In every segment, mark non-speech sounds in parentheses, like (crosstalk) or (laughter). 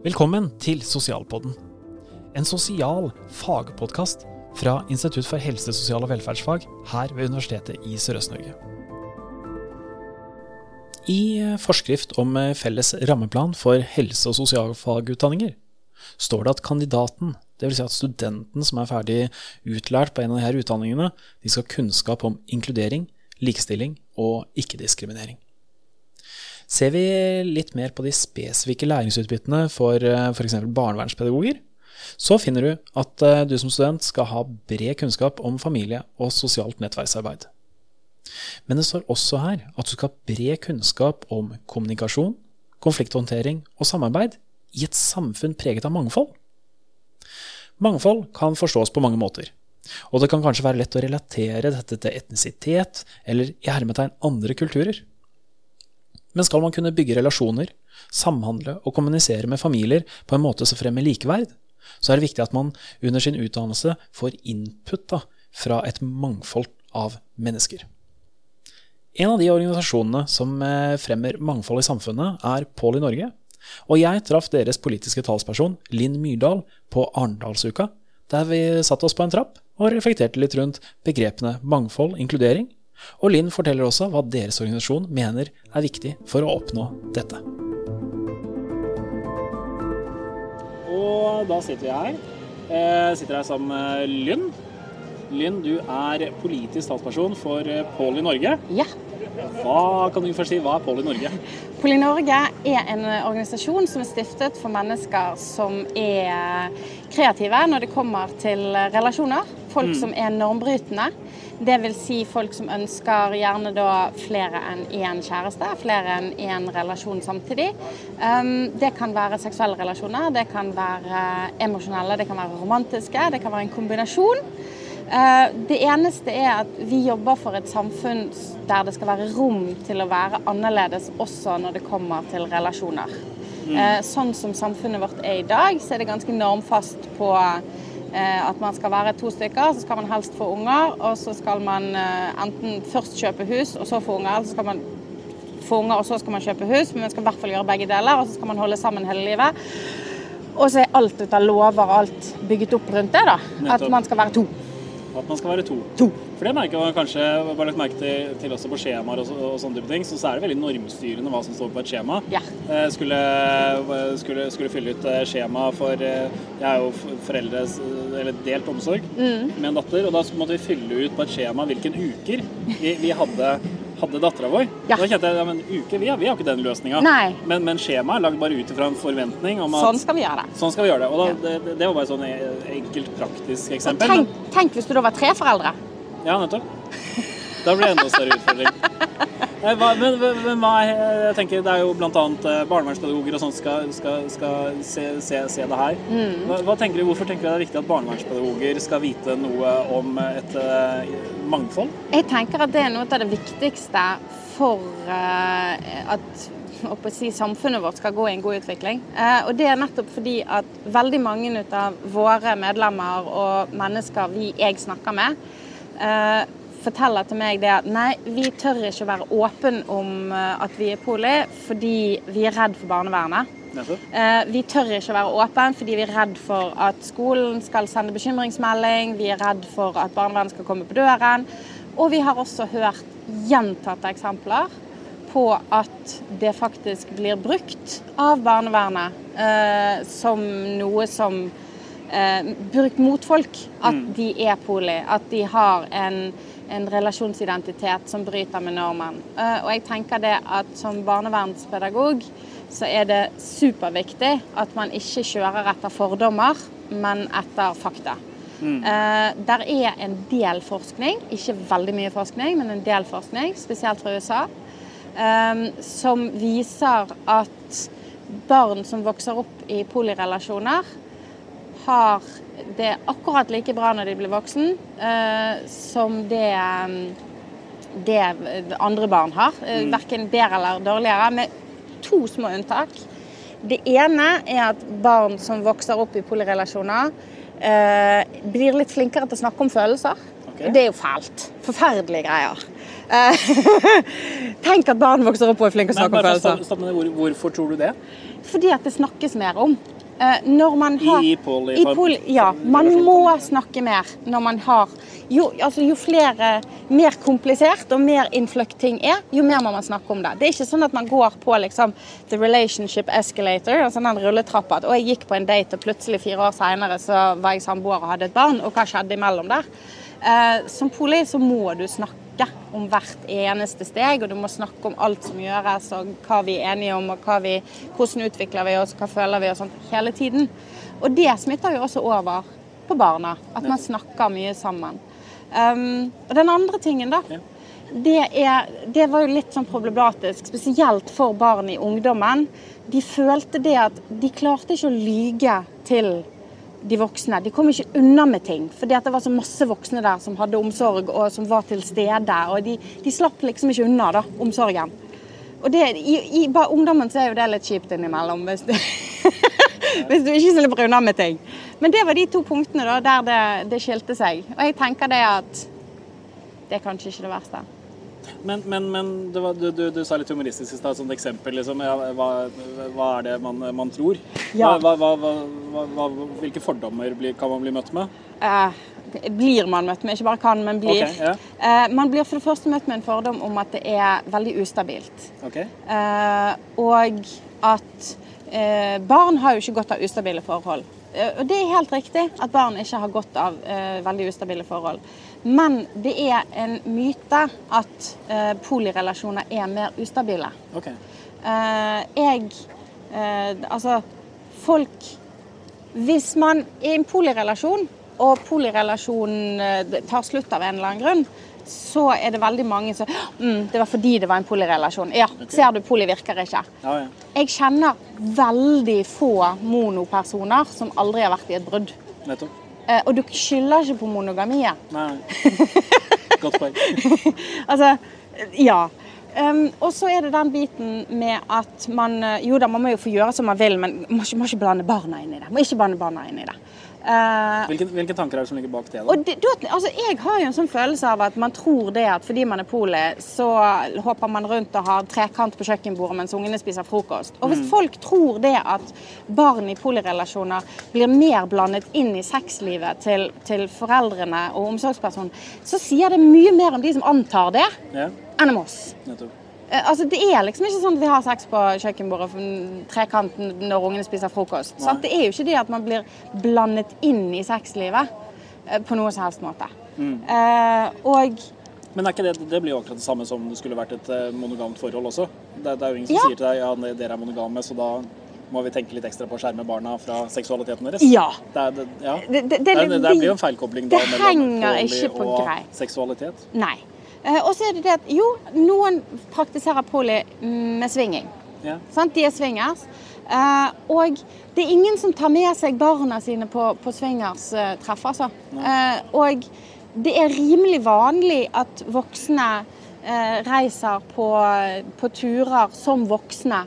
Velkommen til Sosialpodden. En sosial fagpodkast fra Institutt for helse, sosial og velferdsfag her ved Universitetet i Sørøst-Norge. I forskrift om felles rammeplan for helse- og sosialfagutdanninger står det at kandidaten, dvs. Si at studenten som er ferdig utlært på en av disse utdanningene, de skal ha kunnskap om inkludering, likestilling og ikke-diskriminering. Ser vi litt mer på de spesifikke læringsutbyttene for f.eks. barnevernspedagoger, så finner du at eh, du som student skal ha bred kunnskap om familie og sosialt nettverksarbeid. Men det står også her at du skal ha bred kunnskap om kommunikasjon, konflikthåndtering og samarbeid i et samfunn preget av mangfold. Mangfold kan forstås på mange måter, og det kan kanskje være lett å relatere dette til etnisitet eller i hermetegn andre kulturer. Men skal man kunne bygge relasjoner, samhandle og kommunisere med familier på en måte som fremmer likeverd, så er det viktig at man under sin utdannelse får input fra et mangfold av mennesker. En av de organisasjonene som eh, fremmer mangfold i samfunnet, er Pål i Norge. Og jeg traff deres politiske talsperson, Linn Myrdal, på Arendalsuka, der vi satte oss på en trapp og reflekterte litt rundt begrepene mangfold, inkludering og Linn forteller også hva deres organisasjon mener er viktig for å oppnå dette. Og da sitter vi her. Jeg sitter her sammen med Lynn. Lynn, du er politisk talsperson for Pål i Norge. Ja. Hva kan du først si, hva er Pål i Norge? Pål i Norge er en organisasjon som er stiftet for mennesker som er kreative når det kommer til relasjoner. Folk mm. som er normbrytende. Det vil si folk som ønsker gjerne da flere enn én kjæreste, flere enn én relasjon samtidig. Um, det kan være seksuelle relasjoner, det kan være emosjonelle, det kan være romantiske, det kan være en kombinasjon. Uh, det eneste er at vi jobber for et samfunn der det skal være rom til å være annerledes også når det kommer til relasjoner. Mm. Uh, sånn som samfunnet vårt er i dag, så er det ganske normfast på Eh, at man skal være to stykker, så skal man helst få unger. Og så skal man eh, enten først kjøpe hus og så få unger, eller så skal man få unger og så skal man kjøpe hus. Men man skal i hvert fall gjøre begge deler, og så skal man holde sammen hele livet. Og så er alt ut av lover og alt bygget opp rundt det, da. At man skal være to. At man skal være to. to. For det merker man kanskje bare lagt merke til, til, også på skjemaer og, og, sånne type ting, så, så er det veldig normstyrende hva som står på et skjema. Ja. Eh, skulle, skulle, skulle, fylle ut eh, skjema for eh, Jeg er jo foreldre eller delt omsorg mm. med en datter, og da måtte vi fylle ut på et skjema hvilken uker vi, vi hadde hadde dattera vår. Ja. Da kjente jeg ja, men uke, vi har, vi har ikke den løsninga. Men, men skjemaet er lagd bare ut ifra en forventning om at Sånn skal vi gjøre det. Sånn skal vi gjøre det. Og da, ja. det, det, var bare sånn e- enkelt, praktisk eksempel. Tenk, tenk, hvis du da var tre foreldre. Ja, nettopp. Da blir det enda større utfordring. (laughs) Eh, hva, men, men hva, jeg tenker Det er jo bl.a. Eh, barnevernspedagoger og sånt skal, skal, skal se, se, se, det her. Mm. Hva, hva tenker du, Hvorfor tenker du det er viktig at barnevernspedagoger skal vite noe om et uh, mangfold? Jeg tenker at det er noe av det viktigste for at si, samfunnet vårt skal gå i en god utvikling. Og Det er nettopp fordi at veldig mange av våre medlemmer og mennesker vi jeg snakker med, forteller til meg det at nei, vi tør ikke å være åpne om eh, at vi er poli fordi vi er redd for barnevernet. Eh, vi tør ikke å være åpne fordi vi er redd for at skolen skal sende bekymringsmelding, vi er redd for at barnevernet skal komme på døren. Og vi har også hørt gjentatte eksempler på at det faktisk blir brukt av barnevernet eh, som noe som eh, Brukt mot folk. At mm. de er poli. At de har en en relasjonsidentitet som bryter med normen. Eh, og jeg tenker det at som barnevernspedagog så er det superviktig at man ikke kjører etter fordommer, men etter fakta. Mm. Uh, der er en del forskning, ikke veldig mye forskning, men en del forskning, spesielt fra USA, um, som viser at barn som vokser opp i polirelasjoner, har det akkurat like bra når de blir voksen, eh, som det, mm, det andre barn har. Eh, mm. Verken bedre eller dårligere, med to små unntak. Det ene er at barn som vokser opp i polyrelasjoner, eh, blir litt flinkere til å snakke om følelser. Okay. Det er jo fælt. Forferdelige greier. (laughs) Tenk at barn vokser opp og er flinke til å snakke om følelser. hvorfor tror du det? Fordi at det snakkes mer om. Eh, Når man har I poly- I poly, Ja, man må snakke mer når man har jo, altså, jo flere mer komplisert og mer innfløkt ting er, jo mer må man snakke om det. Det er ikke sånn at man går på liksom the relationship escalator, altså den rulletrappa. At å, jeg gikk på en date, og plutselig fire år seinere så var jeg samboer og hadde et barn, og hva skjedde imellom der? Eh, som poli så må du snakke om hvert eneste steg, og du må snakke om alt som gjøres, og hva vi er enige om, og vi, hvordan utvikler vi oss, hva føler vi og sånt, hele tiden. Og det smitter jo også over på barna, at man snakker mye sammen. Um, og den andre tingen, da. Det, er, det var jo litt sånn problematisk, spesielt for barn i ungdommen. De følte det at de klarte ikke å lyge til de voksne. De kom ikke unna med ting, fordi det var så masse voksne der som hadde omsorg og som var til stede. Og de, de slapp liksom ikke unna da, omsorgen. Og det, i, i bare ungdommen så er jo det litt kjipt innimellom, hvis du, (laughs) hvis du ikke slipper unna med ting. Men det var de to punktene da, der det, det skilte seg. Og jeg tenker det at det er kanskje ikke det verste. Men, men, men det var, du, du, du sa litt humoristisk i stad, et eksempel. Liksom, ja, hva, hva er det man, man tror? Ja. Hva, hvilke fordommer blir, kan man bli møtt med? Eh, blir man møtt med, ikke bare kan, men blir. Okay, ja. eh, man blir for det første møtt med en fordom om at det er veldig ustabilt. Okay. Eh, og at eh, barn har jo ikke godt av ustabile forhold. Og det er helt riktig at barn ikke har godt av veldig ustabile forhold. Men det er en myte at eh, polirelasjoner er mer ustabile. Okay. Eh, jeg eh, Altså, folk Hvis man er i en polirelasjon, og polirelasjonen eh, tar slutt av en eller annen grunn, så er det veldig mange som mm, Det var fordi det var en polirelasjon. Ja, ser du, poli virker ikke. Ja, ja. Jeg kjenner veldig få monopersoner som aldri har vært i et brudd. Nettopp. Eh, og du skylder ikke på monogamiet. Nei. (laughs) Godt poeng. Altså, ja. Um, og så er det den biten med at man eh, Jo da, man må jo få gjøre som man vil, men man må ikke, må ikke blande barna inn i det. Man Må ikke blande barna inn i det. Eh, Hvilke, hvilke tanker er det som ligger bak det? da? det, altså, jeg har jo en sånn følelse av at man tror det at fordi man er poli, så hopper man rundt og har trekant på kjøkkenbordet mens ungene spiser frokost. Og hvis folk tror det at barn i polirelasjoner blir mer blandet inn i sexlivet til, til foreldrene og omsorgspersonen, så sier det mye mer om de som antar det, Ja, enn om oss. nettopp. Eh, Altså, Det er liksom ikke sånn at vi har sex på kjøkkenbordet trekanten når ungene spiser frokost. Det er jo ikke det at man blir blandet inn i sexlivet eh, på noe som helst måte. Mm. Eh, og Men det, det blir jo akkurat det samme som det skulle vært et eh, monogamt forhold også. Det, det er jo ingen som Ja. sier til deg ja, dere er monogame, så da må vi tenke litt ekstra på å skjerme barna fra seksualiteten deres. ja. Det, er, det, ja. Det, det, blir jo en feilkobling da det mellom henger ikke på og greip. seksualitet. Nei. Eh, og så er det det at jo, noen praktiserer poli med svinging. Ja. Sant? De er swingers. Eh, og det er ingen som tar med seg barna sine på, på swingerstreff, altså. Eh, og det er rimelig vanlig at voksne eh, reiser på, på turer som voksne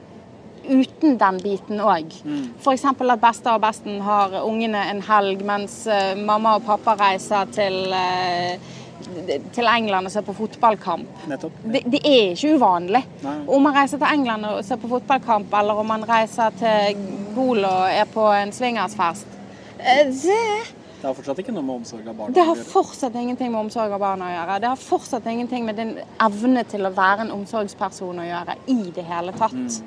uten den biten òg. F.eks. at besta og besten har ungene en helg, mens eh, mamma og pappa reiser til, eh, til England og ser på fotballkamp. Nettopp. Det, det er ikke uvanlig. Nei. Om man reiser til England og ser på fotballkamp, eller om man reiser til Gol og er på en swingersfest. eh, Det, Det har fortsatt ikke noe med omsorg av barna det har fortsatt ingenting med omsorg av barna å gjøre. Det har fortsatt ingenting med din evne til å være en omsorgsperson å gjøre i det hele tatt.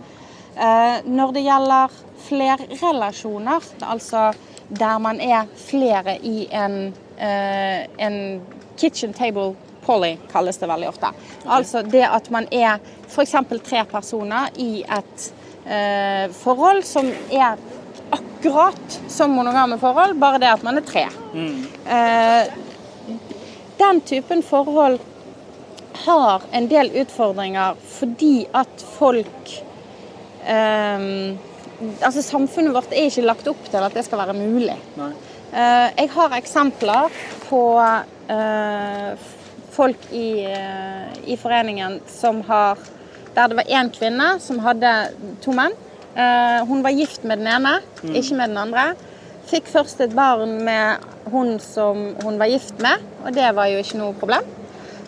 Eh, når det gjelder flerrelasjoner, altså der man er flere i en, eh, en kitchen table poly, kalles det veldig ofte. Altså det at man er f.eks. tre personer i et eh, forhold som er akkurat som monogame forhold, bare det at man er tre. Eh, den typen forhold har en del utfordringer fordi at folk eh, Altså Samfunnet vårt er ikke lagt opp til at det skal være mulig. Nei. Eh, jeg har eksempler på eh, folk i, eh, i foreningen som har Der det var én kvinne som hadde to menn. Hun var gift med den ene, ikke med den andre. Fikk først et barn med hun som hun var gift med, og det var jo ikke noe problem.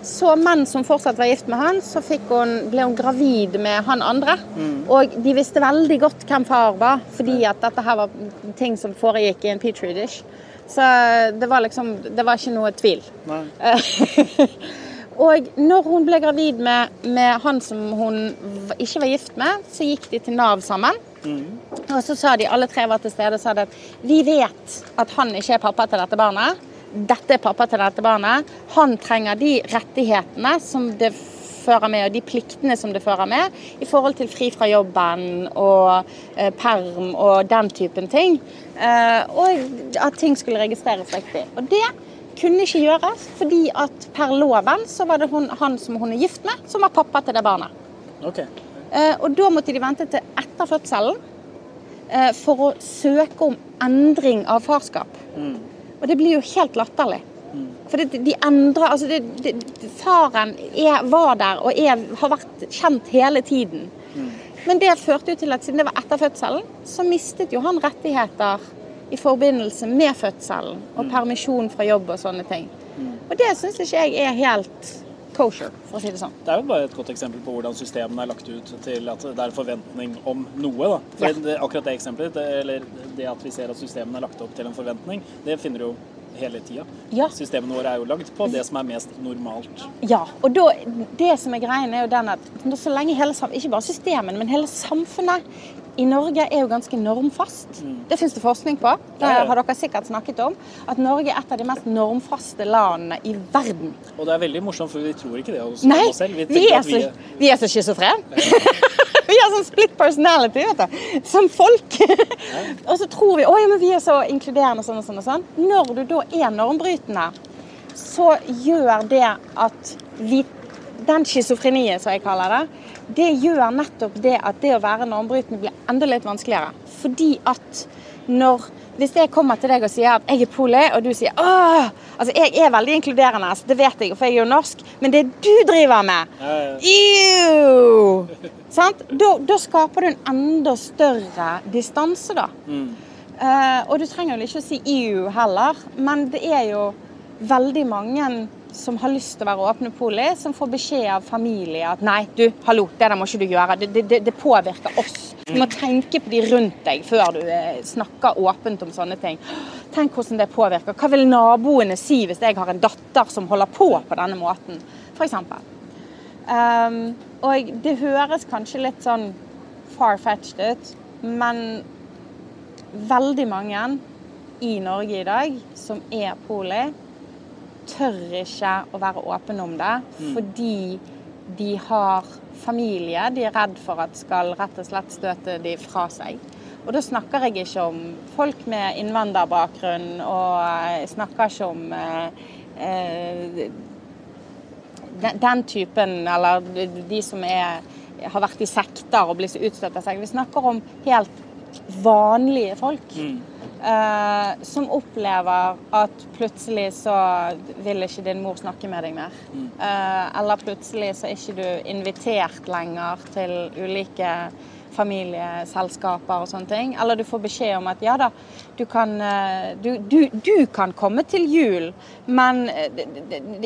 Så mens hun fortsatt var gift med han, så hun, ble hun gravid med han andre. Mm. Og de visste veldig godt hvem far var, fordi at dette her var ting som foregikk i en petri dish. Så det var liksom Det var ikke noe tvil. (laughs) og når hun ble gravid med, med, han som hun ikke var gift med, så gikk de til Nav sammen. Mm. Og så sa de, alle tre var til stede, sa at vi vet at han ikke er pappa til dette barnet. Dette er pappa til dette barnet. Han trenger de rettighetene som det fører med, og de pliktene som det fører med, i forhold til fri fra jobben og eh, perm og den typen ting. Eh, og at ting skulle registreres riktig. Og det kunne ikke gjøres, fordi at per loven så var det hun, han som hun er gift med, som var pappa til det barnet. Okay. Eh, og da måtte de vente til etter fødselen eh, for å søke om endring av farskap. Mm. Og det blir jo helt latterlig. For det, de endrer Altså, det, det, faren er, var der og er, har vært kjent hele tiden. Mm. Men det førte jo til at siden det var etter fødselen, så mistet jo han rettigheter i forbindelse med fødselen og mm. permisjon fra jobb og sånne ting. Mm. Og det syns ikke jeg er helt kosher, for å si det sånn. Det er jo bare et godt eksempel på hvordan systemene er lagt ut til at det er forventning om noe. da. For ja. det, akkurat det eksempelet, det, eller det at vi ser at systemene er lagt opp til en forventning, det finner du jo hele tida. Ja. Systemene våre er jo lagd på det som er mest normalt. Ja, og da, det som er greien er jo den at så lenge hele, ikke bare systemene, men hele samfunnet i Norge er jo ganske normfast. Mm. Det finnes det forskning på. Det har dere sikkert snakket om. At Norge er et av de mest normfaste landene i verden. Og det er veldig morsomt, for vi tror ikke det Nei, oss selv. Vi, vi, er så, vi er så schizofrene. (laughs) vi har sånn split personality vet du, som folk. (laughs) og så tror vi at vi er så inkluderende sånn og sånn og sånn. Når du da er normbrytende, så gjør det at vi Den schizofrenien, som jeg kaller det, det gjør nettopp det at det å være normbrytende blir enda litt vanskeligere. Fordi at når hvis jeg kommer til deg og sier at jeg er poli, og du sier åh Altså, jeg er veldig inkluderende, det vet jeg, for jeg er jo norsk, men det du driver med Ew! Sant? Da, da, skaper du en enda større distanse, da. Mm. Uh, og du trenger jo ikke å si ew heller, men det er jo veldig mange som har lyst til å være åpne poli, som får beskjed av familie at nei, du, hallo, det der må ikke du gjøre. Det, det, det påvirker oss. Du må tenke på de rundt deg før du eh, snakker åpent om sånne ting. Tenk hvordan det påvirker. Hva vil naboene si hvis jeg har en datter som holder på på denne måten, f.eks. Um, og det høres kanskje litt sånn far-fetched ut, men veldig mange i Norge i dag som er poli, tør ikke å være åpne om det mm. fordi de har familie de er redd for at skal rett og slett støte de fra seg. Og da snakker jeg ikke om folk med innvandrerbakgrunn, og jeg snakker ikke om eh, eh den typen, eller de som er, har vært i sekter og blir så utstøtt av seg. Vi snakker om helt vanlige folk. Mm. Uh, som opplever at plutselig så vil ikke din mor snakke med deg mer. Uh, eller plutselig så er ikke du invitert lenger til ulike familieselskaper og sånne ting. Eller du får beskjed om at ja da, du kan, eh, du, du, du kan komme til jul, men eh,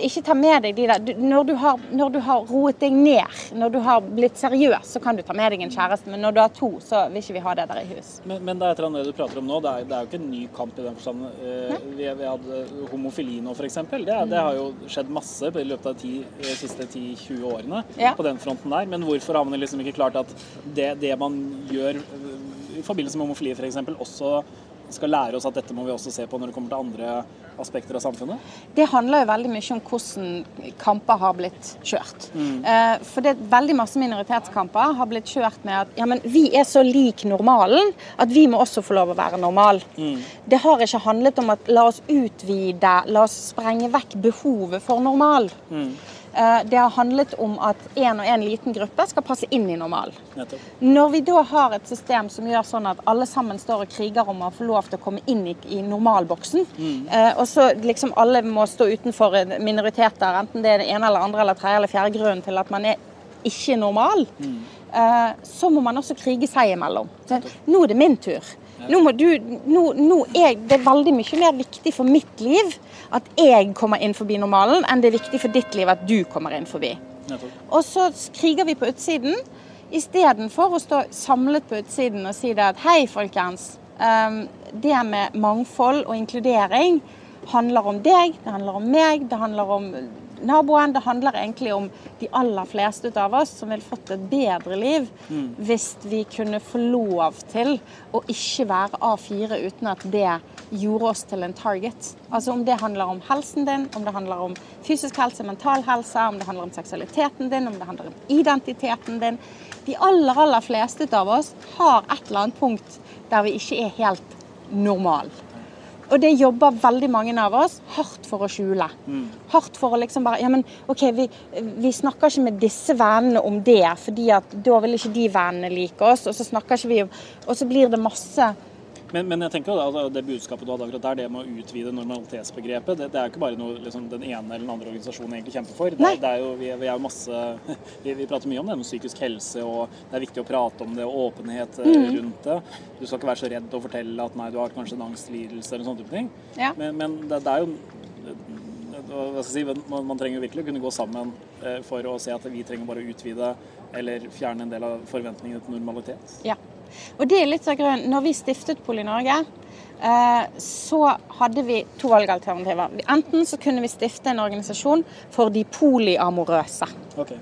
ikke ta med deg de der når du, har, når du, har, roet deg ned, når du har blitt seriøs, så kan du ta med deg en kjæreste. Men når du har to, så vil ikke vi ha det der i hus. Men, men det er et eller annet du prater om nå, det er, det er jo ikke en ny kamp i den forstand. Eh, vi, vi, hadde homofili nå, f.eks. Det, det har jo skjedd masse i løpet av de siste 10-20 årene ja. på den fronten der. Men hvorfor har man liksom ikke klart at det, det man gjør i forbindelse med homofili f.eks., også skal lære oss at dette må vi også se på når det kommer til andre aspekter av samfunnet? Det handler jo veldig mye om hvordan kamper har blitt kjørt. Mm. Eh, for det veldig masse minoritetskamper har blitt kjørt med at ja, men vi er så lik normalen at vi må også få lov å være normal. Mm. Det har ikke handlet om at la oss utvide, la oss sprenge vekk behovet for normal. Mm. Eh, det har handlet om at én og én liten gruppe skal passe inn i normal. Når vi da har et system som gjør sånn at alle sammen står og kriger om å få lov til å komme inn i, i normalboksen, mm. Eh, og så liksom alle må stå utenfor minoriteter, enten det er det ene eller andre eller tredje eller fjerde grunnen til at man er ikke normal, mm. Eh, så må man også krige seg imellom. Nå er det min tur. Nå du, nå, nå er det veldig mye mer viktig for mitt liv at jeg kommer inn forbi normalen, enn det er viktig for ditt liv at du kommer inn forbi. Og så kriger vi på utsiden, istedenfor å stå samlet på utsiden og si det at hei, folkens. ehm, det med mangfold og inkludering handler om deg, det handler om meg, det handler om naboen. Det handler egentlig om de aller fleste av oss som ville fått et bedre liv hvis vi kunne få lov til å ikke være A4 uten at det gjorde oss til en target. Altså om det handler om helsen din, om det handler om fysisk helse, mental helse, om det handler om seksualiteten din, om det handler om identiteten din. De aller, aller fleste av oss har et eller annet punkt der vi ikke er helt normal. Og det jobber veldig mange av oss hardt for å skjule. Hardt for å liksom bare Ja, men OK, vi, vi snakker ikke med disse vennene om det, fordi at da vil ikke de vennene like oss. Og så snakker ikke vi Og så blir det masse Men, men jeg tenker jo da, altså, det budskapet du hadde akkurat der, det med å utvide normalitetsbegrepet, det, det er jo ikke bare noe liksom, den ene eller den andre organisasjonen egentlig kjemper for. Det, det er jo, vi, vi er masse (laughs) vi, vi prater mye om det med psykisk helse, og det er viktig å prate om det, og åpenhet eh, Mm. rundt det. Du skal ikke være så redd å fortelle at nei, du har kanskje en angstlidelse eller sånne type ting. Ja. Men, men det, det er jo hva skal jeg si, man, man trenger jo virkelig å kunne gå sammen eh, for å se at vi trenger bare å utvide eller fjerne en del av forventningene til normalitet. Ja. Og det er litt av grunnen. Når vi stiftet Poli Norge, eh, så hadde vi to valgalternativer. Enten så kunne vi stifte en organisasjon for de poliamorøse. Okay.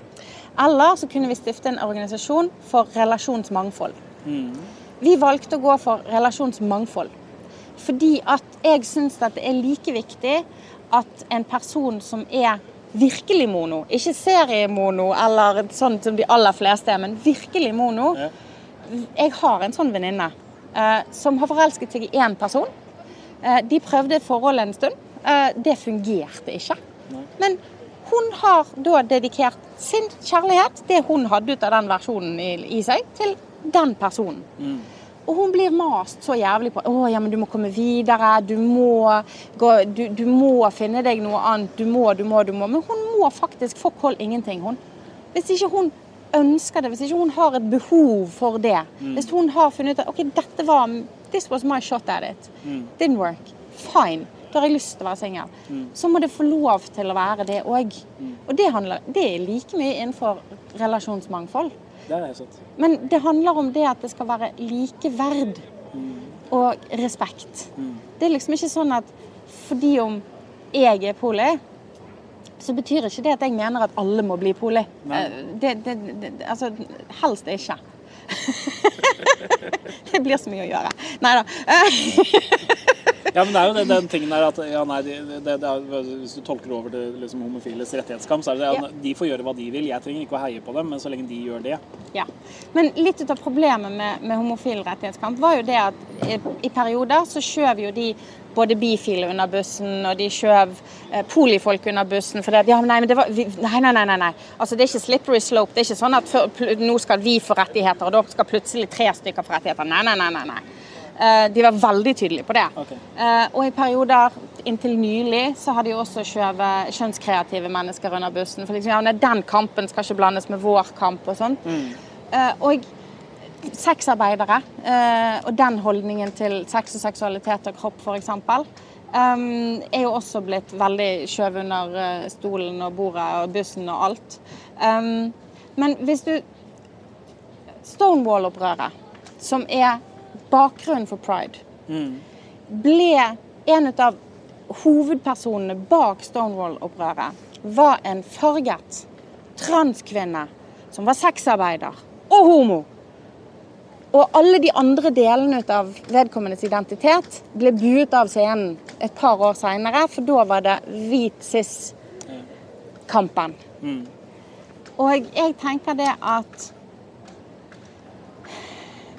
Eller så kunne vi stifte en organisasjon for relasjonsmangfold. Vi valgte å gå for relasjonsmangfold. Fordi at jeg syns at det er like viktig at en person som er virkelig mono, ikke seriemono eller sånn som de aller fleste er, men virkelig mono Ja. Jeg har en sånn venninne eh, som har forelsket seg i én person. Eh, de prøvde forholdet en stund. Eh, det fungerte ikke. Men hun har da dedikert sin kjærlighet, det hun hadde ut av den versjonen i, i seg, til den personen. Og hun blir mast så jævlig på å, ja, men du må komme videre, du må, gå, du, du må finne deg noe annet, du må, du må, du må. Men hun må faktisk fuck all ingenting, hun. Hvis ikke hun ønsker det, hvis ikke hun har et behov for det, hvis hun har funnet ut at OK, dette var This was my shot at it. Didn't work. Fine. Da har jeg lyst til å være singel. Så må det få lov til å være det òg. Og det, handler, det er like mye innenfor relasjonsmangfold. Det er sant. Men det handler om det at det skal være likeverd og respekt. Det er liksom ikke sånn at fordi om jeg er poli, så betyr ikke det at jeg mener at alle må bli poli. Eh, Det, det, det, altså, helst ikke. (laughs) det blir så mye å gjøre. Nei da. (laughs) Ja, men det er jo den tingen der at ja, nei, det, er, Hvis du tolker det over til liksom, homofiles rettighetskamp, så er det at Ja. de får gjøre hva de vil. Jeg trenger ikke å heie på dem, men så lenge de gjør det. Ja. Men litt ut av problemet med, med homofil rettighetskamp var jo det at i, i perioder så skjøv jo de både bifile under bussen, og de skjøv eh, polifolk under bussen. For det, ja, nei, men det var, vi, nei, nei, nei, nei. Altså, det er ikke slippery slope. Det er ikke sånn at for, nå skal vi få rettigheter, og da skal plutselig tre stykker få rettigheter. Nei, nei, nei. nei, nei. Eh, de var veldig tydelige på det. Okay. Eh, og i perioder inntil nylig så har de også skjøvet kjønnskreative mennesker under bussen. For liksom, ja, den kampen skal ikke blandes med vår kamp og sånn. Mm. og sexarbeidere eh, og den holdningen til sex og seksualitet og kropp f.eks. Um, er jo også blitt veldig skjøvet under eh, stolen og bordet og bussen og alt. Um, men hvis du Stonewall-opprøret, som er bakgrunnen for pride, ble en av hovedpersonene bak Stonewall-opprøret var en farget transkvinne som var sexarbeider og homo. Og alle de andre delene av vedkommendes identitet ble buet av scenen et par år seinere, for da var det hvit cis-kampen. Og jeg tenker det at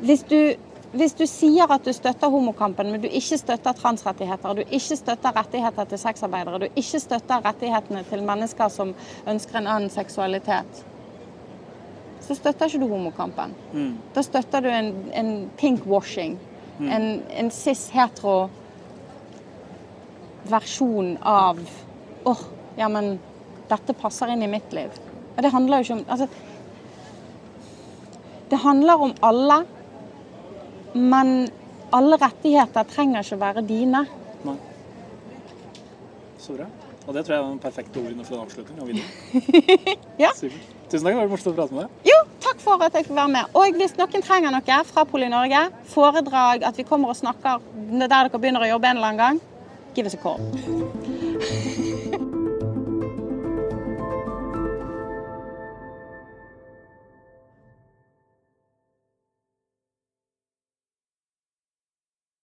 hvis du, hvis du sier at du støtter homokampen, men du ikke støtter transrettigheter, du ikke støtter rettigheter til sexarbeidere, du ikke støtter rettighetene til mennesker som ønsker en annen seksualitet, så støtter ikke du homokampen. Da støtter du en, en pinkwashing. En, en cis-hetero versjon av åh, ja, men dette passer inn i mitt liv. Og det handler jo ikke om Altså, det handler om alle, men alle rettigheter trenger ikke være dine. Nei. Så bra. Og det tror jeg er den perfekte ordene for en avslutning av videoen. (laughs) Ja. Tusen takk, det var morsomt å prate med deg. Takk for at jeg fikk være med. Og hvis noen trenger noe fra Poli Norge, foredrag, at vi kommer og snakker der dere begynner å jobbe en eller annen gang, give us a call.